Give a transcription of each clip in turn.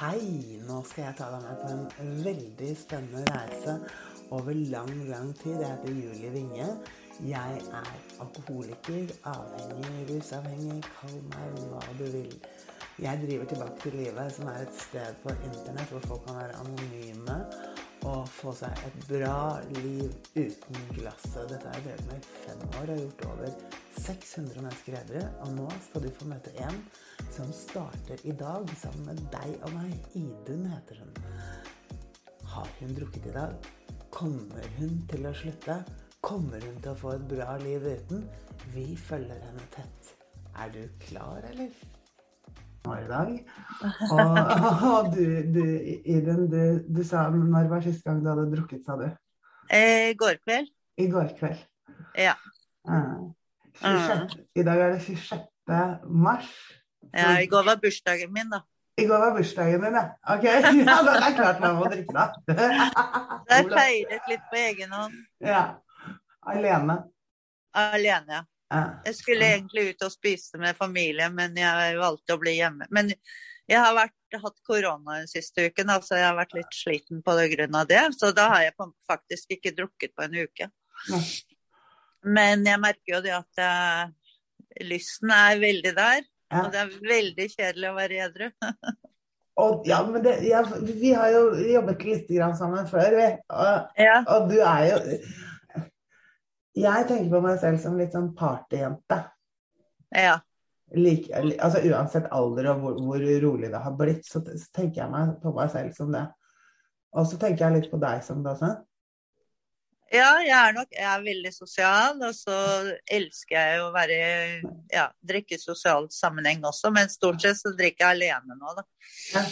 Hei! Nå skal jeg ta deg med på en veldig spennende reise over lang, lang tid. Jeg heter Julie Winge. Jeg er alkoholiker, avhengig, rusavhengig, kall meg hva du vil. Jeg driver Tilbake til livet, som er et sted på internett hvor folk kan være anonyme og få seg et bra liv uten glasset. Dette har jeg drevet med i fem år og gjort over 600 mennesker edru. Og nå skal du få møte en som starter i dag sammen med deg og meg. Idun heter hun. Har hun drukket i dag? Kommer hun til å slutte? Kommer hun til å få et bra liv uten? Vi følger henne tett. Er du klar, eller? I dag. Og, og du, du, Idun, du, du, sa Når var siste gang du hadde drukket, sa du? I eh, går kveld. I går kveld. Ja. Uh, 26, uh. I dag er det 26. mars. Ja, i går var bursdagen min, da. I går var bursdagen din, ja. Ok, ja, da er det klart man må drikke, da. Det er feiret litt på egen hånd. Ja. Alene. Alene, ja. Jeg skulle egentlig ut og spise med familien, men jeg valgte å bli hjemme. Men jeg har vært, hatt korona den siste uken, altså jeg har vært litt sliten på grunn av det. Så da har jeg faktisk ikke drukket på en uke. Men jeg merker jo det at jeg, lysten er veldig der. Og det er veldig kjedelig å være edru. Og, ja, men det, ja, vi har jo jobbet litt sammen før, vi. Og, ja. og du er jo jeg tenker på meg selv som litt sånn partyjente. Ja. Like, altså Uansett alder og hvor, hvor, rolig det har blitt, så tenker jeg meg på meg selv som det. Og så tenker jeg litt på deg som det også. Ja, jeg er nok jeg er veldig sosial, og så elsker jeg å være ja, drikke i sosial sammenheng også, men stort sett så drikker jeg alene nå, da. Ja,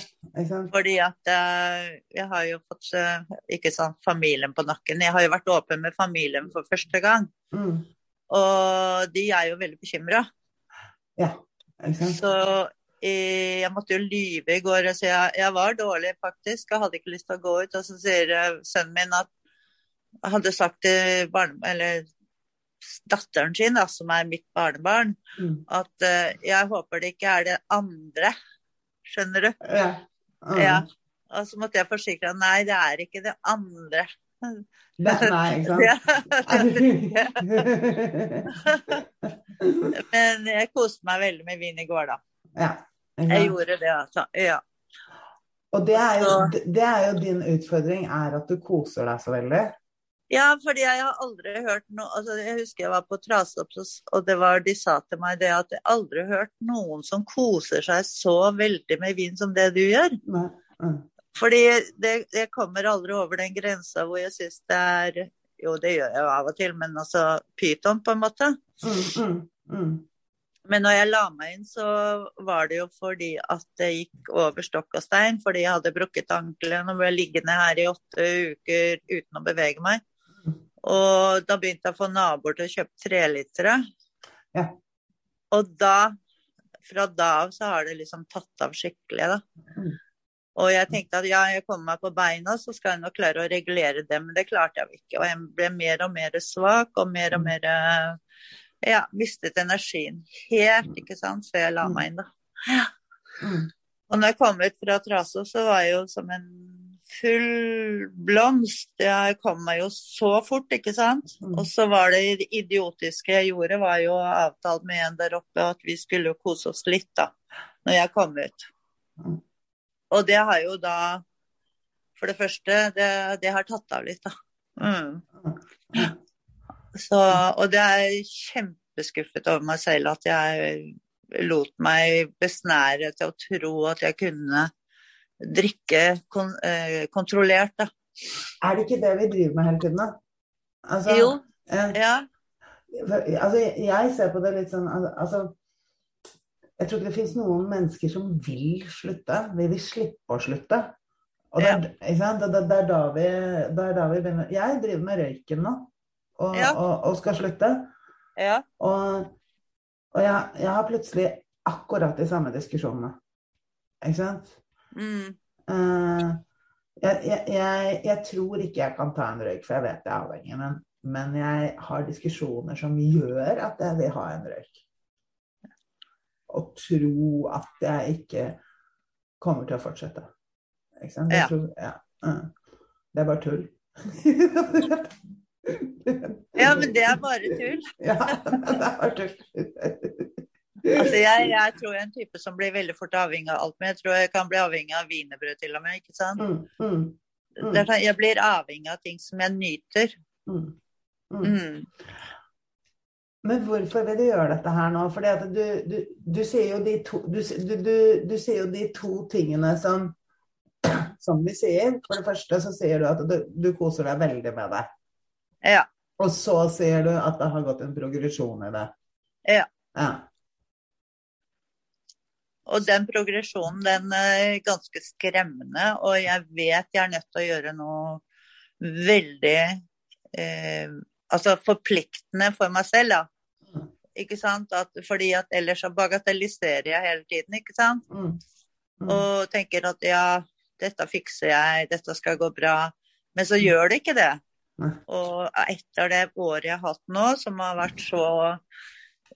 Fordi at uh, jeg har jo fått uh, ikke sånn familien på nakken. Jeg har jo vært åpen med familien for første gang. Mm. Og de er jo veldig bekymra. Ja, Så eh, jeg måtte jo lyve i går. Så jeg, jeg, var dårlig, faktisk. Jeg hadde ikke lyst til å gå ut. Og så sier sønnen min at hadde sagt til datteren sin, da, som er mitt barnebarn, mm. at uh, jeg håper det ikke er det andre. Skjønner du? Ja. Mm. ja. Og så måtte jeg forsikre nei, det er ikke det andre. Det, nei, ikke sant? Men jeg koste meg veldig med vin i går, da. Ja, jeg gjorde det, altså. Ja. Og det er, jo, det er, jo, din utfordring, er at du koser deg så veldig. Ja, fordi jeg har aldri hørt noe altså Jeg husker jeg var på Trasopp, og det var, de sa til meg det at jeg aldri har hørt noen som koser seg så veldig med vin som det du gjør. Nei. Mm. Fordi det, jeg kommer aldri over den grensa hvor jeg syns det er Jo, det gjør jeg jo av og til, men altså pyton, på en måte. Mm, mm, mm. men når jeg la meg inn, så var det jo fordi at det gikk over stokk og stein. Fordi jeg hadde brukket ankelen og ble liggende her i åtte uker uten å bevege meg. Og da begynte jeg å få naboer til å kjøpe trelitere. Ja. Og da, fra da av, så har det liksom tatt av skikkelig, da. Mm. Og jeg tenkte at ja, jeg kommer meg på beina, så skal jeg nok klare å regulere det. Men det klarte jeg jo ikke. Og jeg ble mer og mer svak og mer og mer Ja, mistet energien helt, ikke sant, før jeg la mm. meg inn, da. Ja. Mm. Og når jeg kom ut fra Traso, så var jeg jo som en full blomst. Jeg kom meg jo så fort, ikke sant. Mm. Og så var det idiotiske jeg gjorde, var jo avtalt med en der oppe at vi skulle kose oss litt, da. Når jeg kom ut. Mm. Og det har jo da For det første, det, det har tatt av litt, da. Mm. Så, og det er kjempeskuffet over meg selv at jeg lot meg besnære til å tro at jeg kunne drikke kon eh, kontrollert, da. Er det ikke det vi driver med hele tiden, da? Altså, jo. Eh, ja. Altså, jeg ser på det litt sånn altså, Jeg tror ikke det finnes noen mennesker som vil slutte. Vi vil slippe å slutte. Og det, ja. det, det, det, er da vi, er da vi begynner Jeg driver med røyken nå, og, ja. og, og skal slutte. Ja. Og, og jeg, jeg, har plutselig akkurat de samme diskusjonene. Ikke sant? Mm. Uh, jeg, jeg, jeg, jeg, tror ikke jeg kan ta en røyk, for jeg vet jeg er avhengig. Men, men jeg har diskusjoner som gjør at jeg vil ha en røyk. Og tro at jeg ikke kommer til å fortsette. Ikke sant? Ja. tror, ja. mm. Det er bare tull. Ja, men det er bare tull. Ja, det er bare tull. Altså, jeg, jeg tror jeg er en type som blir veldig fort avhengig av alt, men jeg tror jeg kan bli avhengig av wienerbrød til og med, ikke sant? Mm, mm, mm, Det sånn, jeg blir avhengig av ting som jeg nyter. mm, mm. Mm. Men hvorfor vil du gjøre dette her nå? At du, du, du, sier jo de to, du, du, du, du sier jo de to tingene som, som vi sier. For det første så sier du at du, du koser deg veldig med det. Ja. Og så sier du at det har gått en progresjon i det. Ja. ja. Og den progresjonen, den er ganske skremmende, og jeg vet jeg er nødt til å gjøre noe veldig eh, altså forpliktende for meg selv, da. Ikke sant? At, fordi at ellers så bagatelliserer jeg hele tiden, ikke sant? Mm. Mm. Og tenker at ja, dette fikser jeg, dette skal gå bra. Men så gjør det ikke det. Og etter det året jeg har hatt nå, som har vært så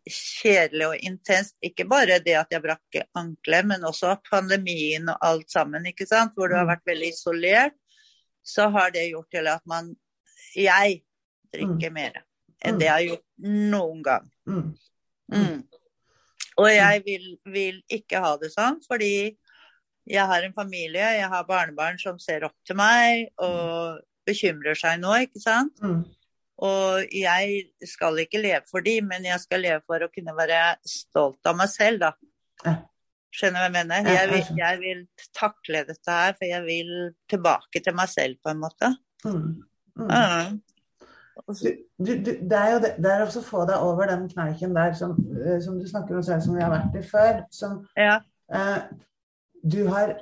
kjedelig og intenst, ikke bare det at jeg brakk ankelet, men også pandemien og alt sammen, ikke sant, hvor du har vært veldig isolert, så har det gjort til at man Jeg drikker mer enn det jeg har gjort noen gang. Mm. Mm. Og jeg vil, vil ikke ha det sånn, fordi jeg har en familie, jeg har barnebarn som ser opp til meg og bekymrer seg nå, ikke sant. Mm. Og jeg skal ikke leve for dem, men jeg skal leve for å kunne være stolt av meg selv, da. Skjønner hva jeg mener? Jeg vil, jeg vil takle dette her, for jeg vil tilbake til meg selv, på en måte. Mm. Mm. Du, du, du, det er jo det, det er også å få deg over den kneiken der som, eh, som du snakker om selv, som vi har vært i før. Som Ja. eh, du har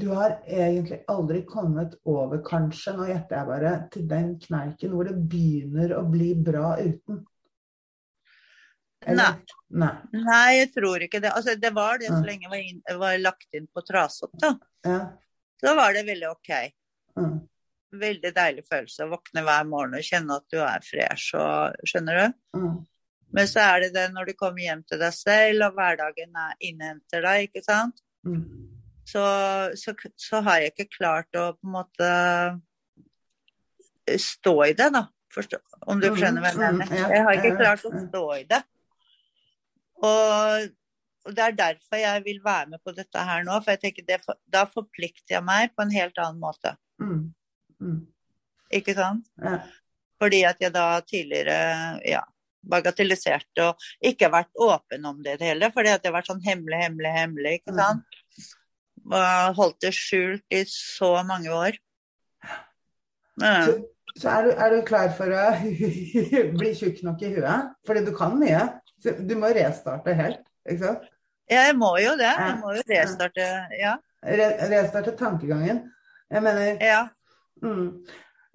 Du har egentlig aldri kommet over, kanskje, nå gjetter jeg bare, til den kneiken hvor det begynner å bli bra uten. Nei. Nei. Nei, jeg tror ikke det. Altså, det var det så lenge jeg var, inn, var lagt inn på Trasopp, da. Ja. Da var det veldig OK. Mm. Veldig deilig følelse å våkne hver morgen og kjenne at du er fresh og Skjønner du? Mm. Men så er det det når du kommer hjem til deg selv, og hverdagen er, innhenter deg, ikke sant. Mm. Så, så, så har jeg ikke klart å på en måte stå i det, da. Forstå, om du skjønner hva jeg mener. Jeg har ikke klart å stå i det. Og, og det er derfor jeg vil være med på dette her nå. For jeg tenker det, da forplikter jeg meg på en helt annen måte. Mm. Mm. Ikke sant? Ja. Fordi at jeg da tidligere ja, bagatelliserte og ikke vært åpen om det heller. Fordi at det har vært sånn hemmelig, hemmelig, hemmelig. ikke Mm. sant? Holdt det skjult i så mange år. Ja. Så, så er, du, er du klar for å bli tjukk nok i huet? Fordi du kan mye. Så du må restarte helt, ikke sant? Jeg må jo det. Jeg må jo restarte. Ja. Re, restarte tankegangen. Jeg mener ja. mm,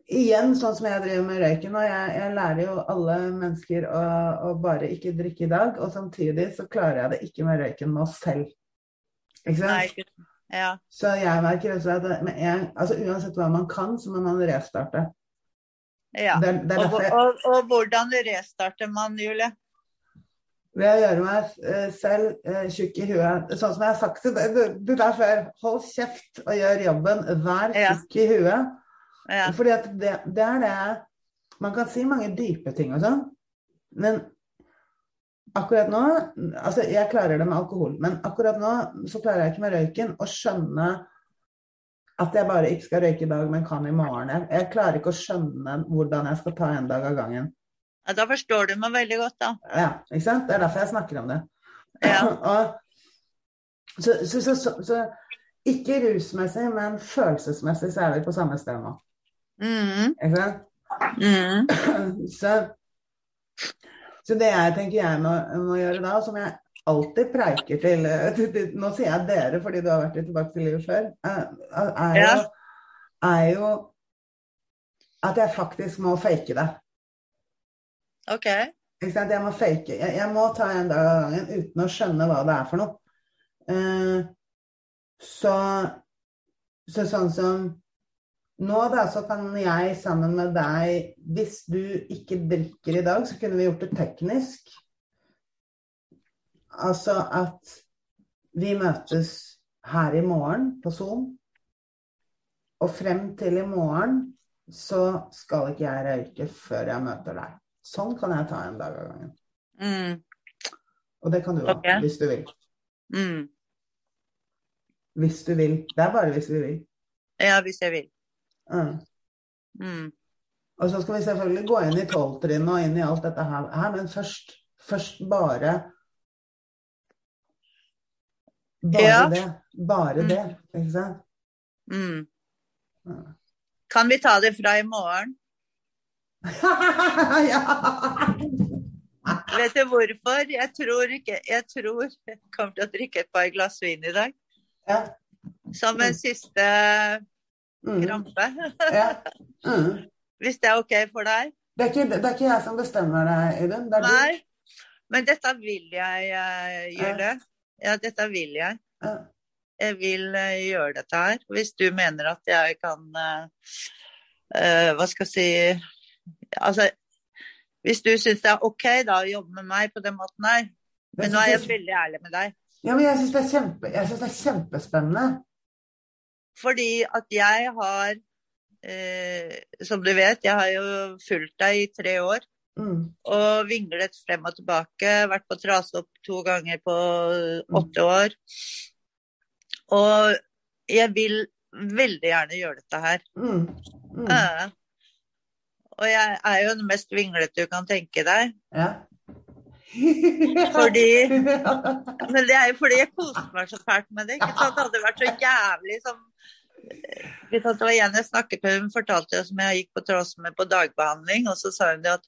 Igjen, sånn som jeg driver med røyken, og jeg, jeg lærer jo alle mennesker å, å bare ikke drikke i dag, og samtidig så klarer jeg det ikke med røyken nå selv. Ikke sant? Nei, ikke ja. Så jeg merker også at det- en, altså uansett hva man kan, så må man restarte. ja. Det, det Og, jeg og, og hvordan restarter man, Julie? Ved å gjøre meg eh, selv eh, tjukk i huet. Sånn som jeg har sagt du der før, hold kjeft og gjør jobben. Vær tjukk i huet. Ja. Fordi det, det er det Man kan si mange dype ting og sånn, men akkurat nå Altså, jeg klarer det med alkohol, men akkurat nå så klarer jeg ikke med røyken å skjønne at jeg bare ikke skal røyke i dag, men kan i morgen. Jeg, jeg klarer ikke å skjønne hvordan jeg skal ta en dag av gangen. ja. Da forstår du meg veldig godt, da. Ja, ikke sant? Det er derfor jeg snakker om det. Ja. Og, så, så, så, så, ikke rusmessig, men følelsesmessig så er vi på samme sted nå. Mm. Ikke sant? Mm. Så, så det jeg tenker jeg må, må gjøre da, som jeg alltid preiker til, til Nå sier jeg dere fordi du har vært i tilbakelivet før. Er, er, jo, er jo at jeg faktisk må fake det. OK. Ikke sant? Jeg må fake. Jeg, jeg må ta en dag av gangen uten å skjønne hva det er for noe. Uh, så, så sånn som nå da, så kan jeg sammen med deg Hvis du ikke drikker i dag, så kunne vi gjort det teknisk. Altså at vi møtes her i morgen på Zoom. Og frem til i morgen så skal ikke jeg røyke før jeg møter deg. Sånn kan jeg ta en dag av gangen. Mm. Og det kan du òg, okay. hvis du vil. Mm. Hvis du vil. Det er bare hvis du vil. Ja, hvis jeg vil. Mm. Mm. Og så skal vi selvfølgelig gå inn i tolvtrinnet og inn i alt dette her, men først, først bare Bare Ja. det. Bare Mm. det, ikke sant? Mm. Kan vi ta det fra i morgen? ja. Vet du hvorfor? Jeg tror ikke Jeg tror jeg kommer til å drikke et par glass vin i dag. ja. Som en siste. Krampe. ja. Mm. Hvis det er OK for deg? Det, er ikke, det er ikke jeg som bestemmer det, Idun. Det er du. Nei. Men dette vil jeg uh, gjøre. Ja, dette vil jeg. Ja. Jeg vil uh, gjøre dette her. Hvis du mener at jeg kan uh, eh, Hva skal jeg si Altså, hvis du syns det er OK da å jobbe med meg på den måten her Men nå er jeg veldig ærlig med deg. Ja, men jeg syns det, det er kjempespennende. Fordi at jeg har eh, Som du vet, jeg har jo fulgt deg i tre år. Mm. Og vinglet frem og tilbake. Vært på trasopp to ganger på åtte år. Og jeg vil veldig gjerne gjøre dette her. Mm. Mm. Ja. Og jeg er jo den mest vinglete du kan tenke deg. Ja. Fordi Men det er jo fordi jeg koste meg så fælt med det. Ikke sant? Det hadde vært så jævlig som? Det var en jeg snakket med, hun fortalte som jeg gikk på tross med på dagbehandling, og så sa hun det at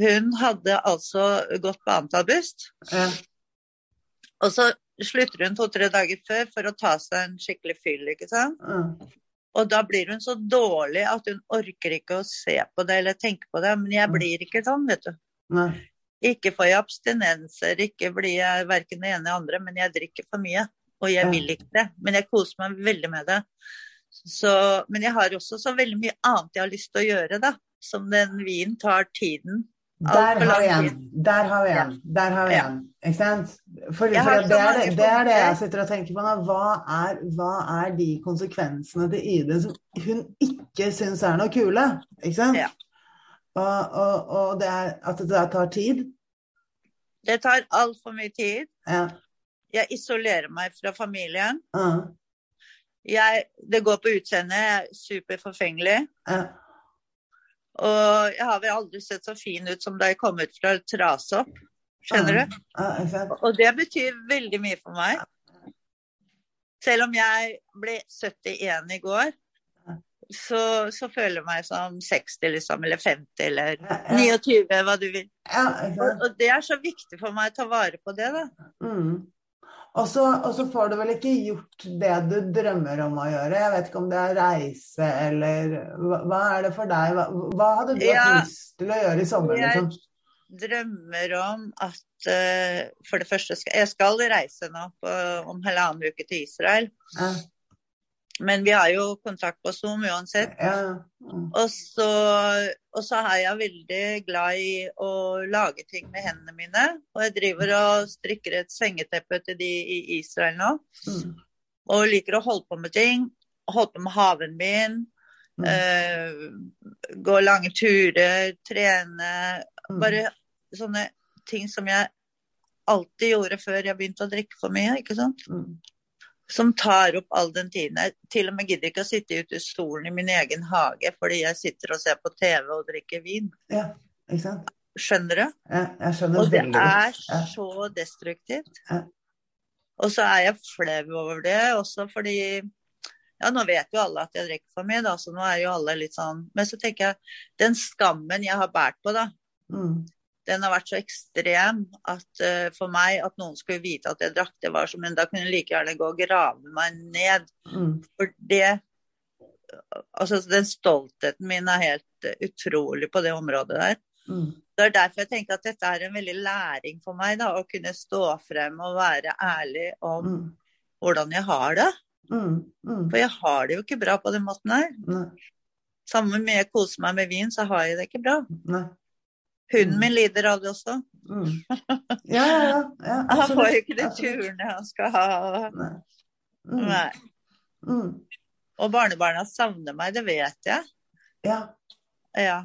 hun hadde altså gått på antabust, ja. og så slutter hun to-tre dager før for å ta seg en skikkelig fyll, ikke sant. Mm. Og da blir hun så dårlig at hun orker ikke å se på det eller tenke på det. Men jeg blir ikke sånn, vet du. Nei. Ikke får jeg abstinenser, ikke blir jeg verken det ene eller andre, men jeg drikker for mye. Og jeg vil ikke det. Men jeg koser meg veldig med det. Så, men jeg har også så veldig mye annet jeg har lyst til å gjøre, da. Som den vinen tar tiden. Der har vi en. Der har vi en. Der har vi en. Ikke sant? For, for det, er det, det er det jeg sitter og tenker på nå. Hva er, hva er de konsekvensene til Ide som hun ikke syns er noe kule? Ikke sant? Og, og, og det er at det tar tid. Det tar altfor mye tid. Ja. Jeg isolerer meg fra familien. Ja. Jeg, det går på utseendet. Jeg er superforfengelig. Ja. Og jeg har vel aldri sett så fin ut som da jeg kom ut fra trasopp. Skjønner du? Ja. Og det betyr veldig mye for meg. Selv om jeg ble 71 i går, så, så føler jeg meg som 60, liksom, eller 50, eller Ja, ja. 29, hva du vil. Og, og det er så viktig for meg å ta vare på det, da. Mm. Og så, og så får du vel ikke gjort det du drømmer om å gjøre. Jeg vet ikke om det er reise eller Hva, hva er det for deg? Hva, hva hadde du Ja. hatt lyst til å gjøre i sommer? Jeg- Liksom? Drømmer om at uh, for det første skal Jeg skal reise nå på, om halvannen uke til Israel. Ja, Men vi har jo kontakt på Zoom uansett. ja, mm, Og så, og så er jeg veldig glad i å lage ting med hendene mine. Og jeg driver og strikker et sengeteppe til de i Israel nå. mm, Og liker å holde på med ting. Holde på med haven min. mm, eh, gå lange turer, trene. mm. Bare sånne ting som jeg alltid gjorde før jeg begynte å drikke for mye. ikke sant? Mm. Som tar opp all den tiden. Jeg til og med gidder ikke å sitte ute i stolen i min egen hage fordi jeg sitter og ser på TV og drikker vin. Ja, ikke sant? Skjønner du? Ja, jeg skjønner Og det veldig er. Ja. så destruktivt. Ja. Og så er jeg flau over det, også fordi Ja, nå vet jo alle at jeg drikker for mye, da, så nå er jo alle litt sånn Men så tenker jeg, den skammen jeg har båret på, da, Mm, den har vært så ekstrem at uh, for meg at noen skulle vite at jeg drakk, det var som Men da kunne jeg like gjerne gå og grave meg ned. mm, For det Altså, den stoltheten min er helt eh, utrolig på det området der. mm, Det er derfor jeg tenker at dette er en veldig læring for meg, da, å kunne stå frem og være ærlig om mm, hvordan jeg har det. mm, mm. For jeg har det jo ikke bra på den måten her. Sammen med jeg koser meg med vin, så har jeg det ikke bra. nei. Hunden min lider av det også. Mm. Ja, ja, ja. Han får jo ikke de turene han skal ha. Mm. Nei. Mm. Og barnebarna savner meg, det vet jeg. Ja. Ja.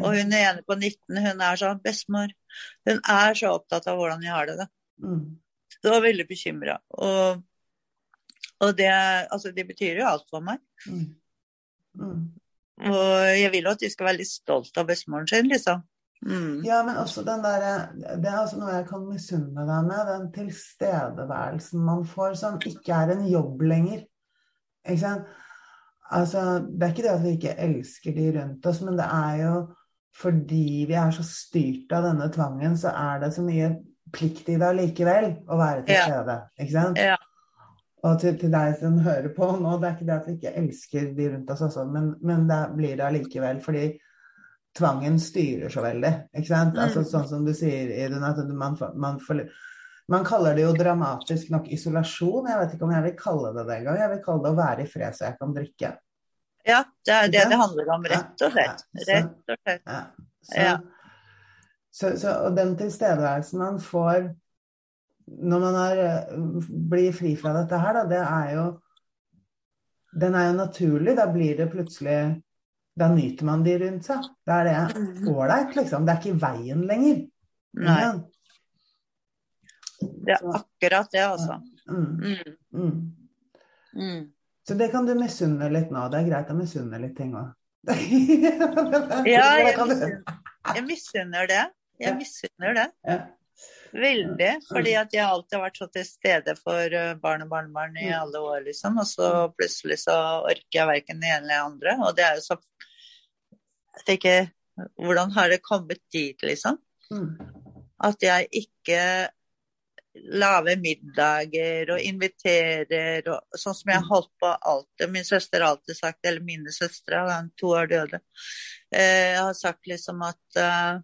Og hun ene på 19, hun er sånn Bestemor. Hun er så opptatt av hvordan jeg har det, da. Mm. Så var veldig bekymra. Og, og det Altså, det betyr jo alt for meg. Mm. Mm. Og jeg vil jo at de skal være litt stolt av bestemoren sin, liksom. Mm. Ja, men også den derre Det er altså noe jeg kan misunne deg med. Den tilstedeværelsen man får, som ikke er en jobb lenger. Ikke sant? Altså, det er ikke det at vi ikke elsker de rundt oss, men det er jo fordi vi er så styrt av denne tvangen, så er det så mye plikt i det allikevel å være til Ja. stede. Ikke sant? Ja. Og til, til deg som hører på nå, det er ikke det at vi ikke elsker de rundt oss også, men, men det blir det allikevel fordi tvangen styrer så veldig. Ikke sant? Mm. Altså, sånn som du sier, Idun, at man, man, får, man kaller det jo dramatisk nok isolasjon. Jeg vet ikke om jeg vil kalle det det engang. Jeg vil kalle det å være i fred så jeg kan drikke. ja, det er det det handler om, rett og slett. Rett og slett. Ja. Så, Ja. så, så, og den tilstedeværelsen man får når man er, eh, blir fri fra dette her, da, det er jo Den er jo naturlig. Da blir det plutselig Da nyter man de rundt seg. Da er det Mm. ålreit, liksom. Det er ikke i veien lenger. Nei, det er akkurat det, altså. Mm, Mm. mm. Mm. Så det kan du misunne litt nå. Det er greit å misunne litt ting òg. Ja, jeg misunner, det. Jeg misunner det. Ja. Veldig. Fordi at jeg alltid har vært så til stede for eh, barn og barnebarn i Mm. alle år, liksom. Og så plutselig så orker jeg verken det ene eller det andre. Og det er jo så Jeg tenker Hvordan har det kommet dit, liksom? Mm. At jeg ikke lager middager og inviterer og sånn som jeg har holdt på alltid. Min søster har alltid sagt, eller mine søstre, to år døde, jeg har sagt liksom at eh,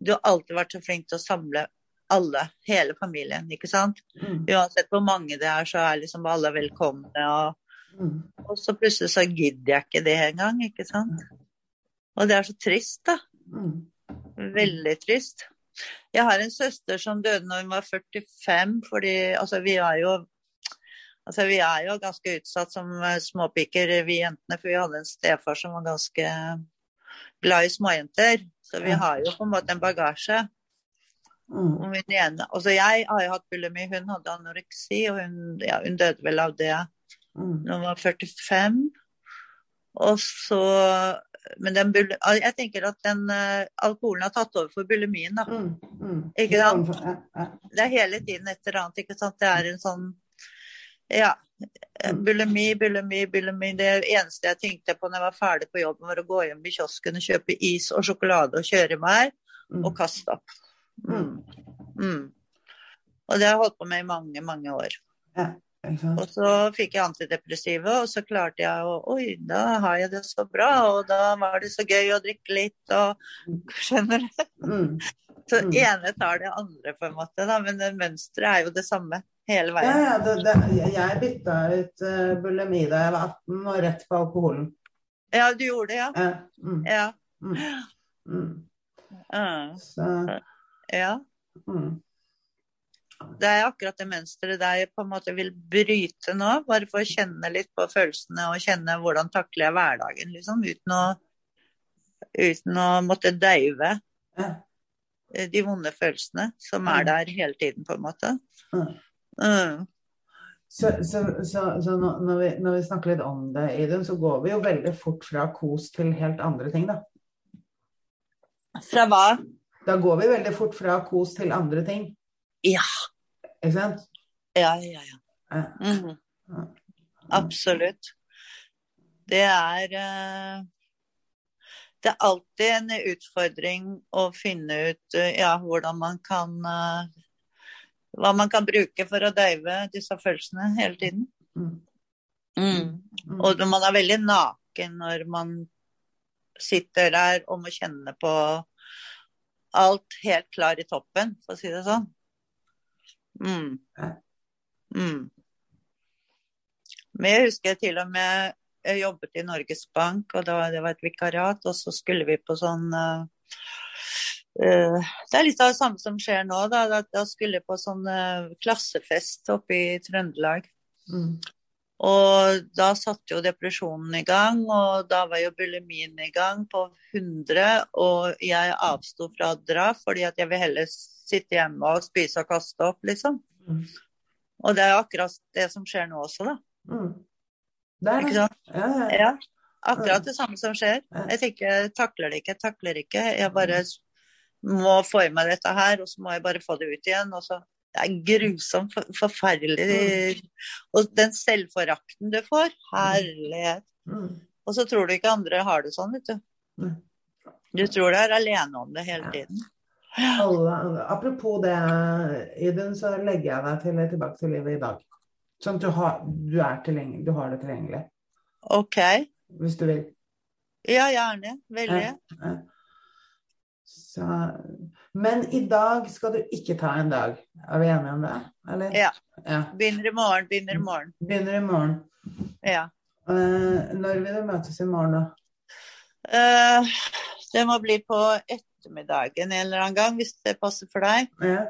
du har alltid vært så flink til å samle alle, hele familien, ikke sant? Mm. Uansett hvor mange det er, så er liksom alle velkomne. Og, Mm. og så plutselig så gidder jeg ikke det engang, ikke sant? Og det er så trist, da. Mm. Veldig trist. Jeg har en søster som døde når hun var 45, fordi altså vi er jo Altså, vi er jo ganske utsatt som eh, småpiker, vi jentene, for vi hadde en stefar som var ganske glad i småjenter. Så vi har jo på en måte en bagasje. Mm. Altså jeg har jo hatt bulimi, hun hadde anoreksi, og hun, ja, hun døde vel av det Mm. når hun var 45. Og så Men den jeg tenker at den uh, alkoholen har tatt over for bulimien, da. Mm. Mm. Ikke sant? Det er hele tiden et eller annet, ikke sant. Det er en sånn Ja. Mm. Bulimi, bulimi, bulimi. Det eneste jeg tenkte på når jeg var ferdig på jobben, var å gå hjem i kiosken og kjøpe is og sjokolade og kjøre meg Mm. og kaste opp. Mm. Mm. Og det har jeg holdt på med i mange, mange år. Ja? Og så fikk jeg antidepressiva, og så klarte jeg å Oi, da har jeg det så bra, og da var det så gøy å drikke litt, og Skjønner du? Mm. Så Mm. ene tar det andre, på en måte, da, men mønsteret er jo det samme hele veien. ja, det, det, jeg bytta ut uh, bulimi da jeg var 18 og rett på alkoholen. Ja, du gjorde det, ja. Ja. Mm. Ja. Mm. Mm. Ja. Så, ja. mm. Det er akkurat det mønsteret der jeg på en måte vil bryte nå, bare for å kjenne litt på følelsene og kjenne hvordan takler jeg hverdagen, liksom, uten å, uten å måtte døyve Ja. de vonde følelsene som Mm. er der hele tiden, på en måte. Mm. Mm. Så, så, så, så når, vi, når vi snakker litt om det, Idun, så går vi jo veldig fort fra kos til helt andre ting, da. Fra hva? Da går vi veldig fort fra kos til andre ting. Ja. Ikke sant? Ja, ja, ja. Mhm. Absolutt. Det er eh, Det er alltid en utfordring å finne ut eh, ja, hvordan man kan eh, Hva man kan bruke for å døyve disse følelsene hele tiden. Mm. Mm. Mm. Og man er veldig naken når man sitter der og må kjenne på alt helt klar i toppen, for å si det sånn. Mm. Mm. Men jeg husker til og med jeg jobbet i Norges Bank, og var, det var et vikariat, og så skulle vi på sånn Eh, det er litt av det samme som skjer nå. Da, da, da skulle jeg på sånn uh, klassefest oppe i Trøndelag. Mm. Og da satte jo depresjonen i gang, og da var jo bulimien i gang på 100. Og jeg avsto fra å dra fordi at jeg vil heller sitte hjemme og spise og kaste opp, liksom. Mm. Og det er akkurat det som skjer nå også, da. Mm. Det er Ikke sant? Ja, ja. Ja. Akkurat det samme som skjer. Jeg tenker jeg takler det ikke, jeg takler det ikke. Jeg bare må få i meg dette her, og så må jeg bare få det ut igjen. Og så det er grusomt, for, forferdelig. Og den selvforakten du får, herlighet. Mm. Og så tror du ikke andre har det sånn, vet du. Du tror du er alene om det hele Ja. tiden. Alle, apropos det, Idun, så legger jeg deg til tilbake til livet i dag. Sånn at du har, du du har det tilgjengelig. OK. Hvis du vil. Ja, gjerne. Veldig. Ja. Så, men i dag skal du ikke ta en dag. Er vi enige om det? Eller? Ja. ja. Begynner i morgen, begynner i morgen. Begynner i morgen. Ja. Uh, når vil du møtes i morgen, da? Uh, det må bli på ettermiddagen en eller annen gang, hvis det passer for deg. Ja.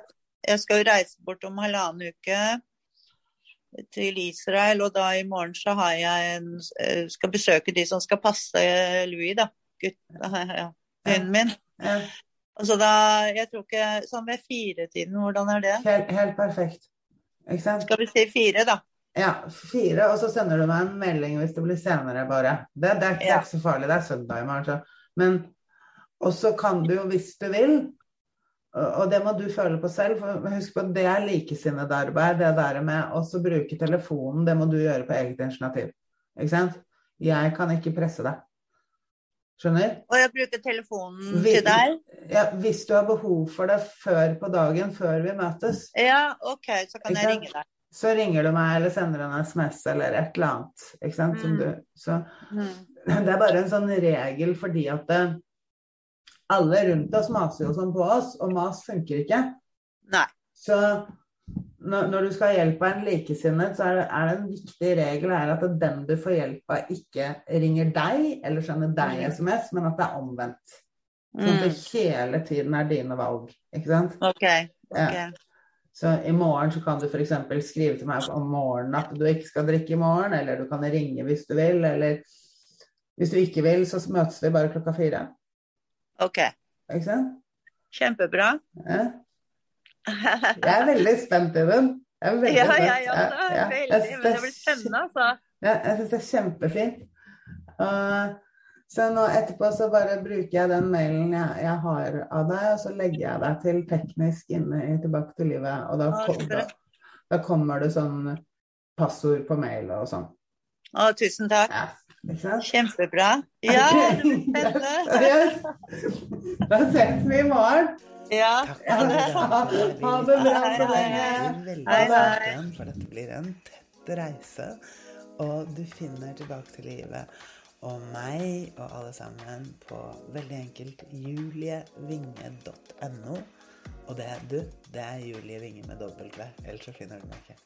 Jeg skal jo reise bort om halvannen uke til Israel, og da i morgen så har jeg en eh, Skal besøke de som skal passe Louis, da. Gutt, ja, hunden min. Altså da Jeg tror ikke Sånn ved firetiden, hvordan er det? Helt, helt perfekt. Ikke sant? Skal vi si fire, da? Ja, fire, og så sender du meg en melding hvis det blir senere, bare. Det, det, er, ikke Ja. så farlig, det er søndag i morgen, så. Men Og så kan du jo, hvis du vil, og det må du føle på selv, for husk på at det er likesinnet arbeid, det der med å bruke telefonen, det må du gjøre på eget initiativ. Ikke sant? Jeg kan ikke presse deg. Skjønner? Og jeg bruker telefonen Vi- til deg? Ja, hvis du har behov for det før på dagen, før vi møtes, Ja, OK, så kan jeg ringe deg. så ringer du meg eller sender en SMS eller et eller annet. Ikke sant? Som Mm. du, så Mm. det er bare en sånn regel fordi at det, alle rundt oss maser jo sånn på oss, og mas funker ikke. Nei. Så når, når du skal ha hjelp av en likesinnet, så er det, er det en viktig regel her at den du får hjelp av, ikke ringer deg eller sender deg Mm. SMS, men at det er omvendt. Sånn at Mm. det hele tiden er dine valg. Ikke sant? OK. Okay. Ja. Så i morgen så kan du f.eks. skrive til meg om morgenen at du ikke skal drikke i morgen, eller du kan ringe hvis du vil, eller hvis du ikke vil, så møtes vi bare klokka fire. ok. Ikke sant? Kjempebra. Ja. Jeg er veldig spent i den. Jeg er veldig Ja, spent. Ja. Ja, ja. Veldig. Men det blir spennende, altså. Ja, jeg syns det er kjempefint. Uh, så nå etterpå så bare bruker jeg den mailen jeg, jeg har av deg, og så legger jeg deg til teknisk inne i Tilbake til livet. Og da, kom, da, da kommer det sånn passord på mail og sånn. Å, tusen takk. Ja. Kjempebra. Ja, det blir spennende. Da ses vi i morgen. Ja. Ha- det bra så lenge. hei. Hei, For dette blir en tett reise. Og du finner tilbake til livet og meg og alle sammen på veldig enkelt julievinge.no. Og det, du, det er Julie Vinge med dobbelt V, ellers så finner du meg ikke.